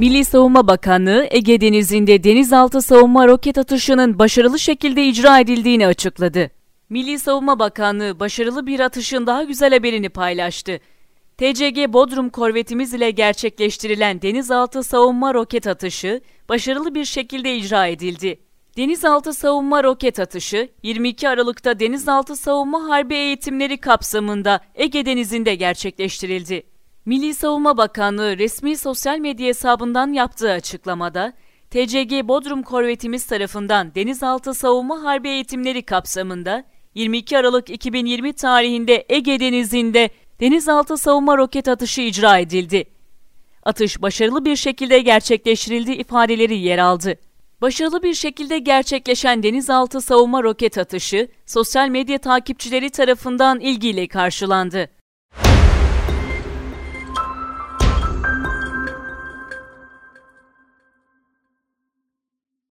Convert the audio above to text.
Milli Savunma Bakanlığı Ege Denizi'nde denizaltı savunma roket atışının başarılı şekilde icra edildiğini açıkladı. Milli Savunma Bakanlığı başarılı bir atışın daha güzel haberini paylaştı. TCG Bodrum korvetimiz ile gerçekleştirilen denizaltı savunma roket atışı başarılı bir şekilde icra edildi. Denizaltı savunma roket atışı 22 Aralık'ta denizaltı savunma harbi eğitimleri kapsamında Ege Denizi'nde gerçekleştirildi. Milli Savunma Bakanlığı resmi sosyal medya hesabından yaptığı açıklamada, TCG Bodrum korvetimiz tarafından denizaltı savunma harbi eğitimleri kapsamında 22 Aralık 2020 tarihinde Ege Denizi'nde denizaltı savunma roket atışı icra edildi. Atış başarılı bir şekilde gerçekleştirildi ifadeleri yer aldı. Başarılı bir şekilde gerçekleşen denizaltı savunma roket atışı sosyal medya takipçileri tarafından ilgiyle karşılandı.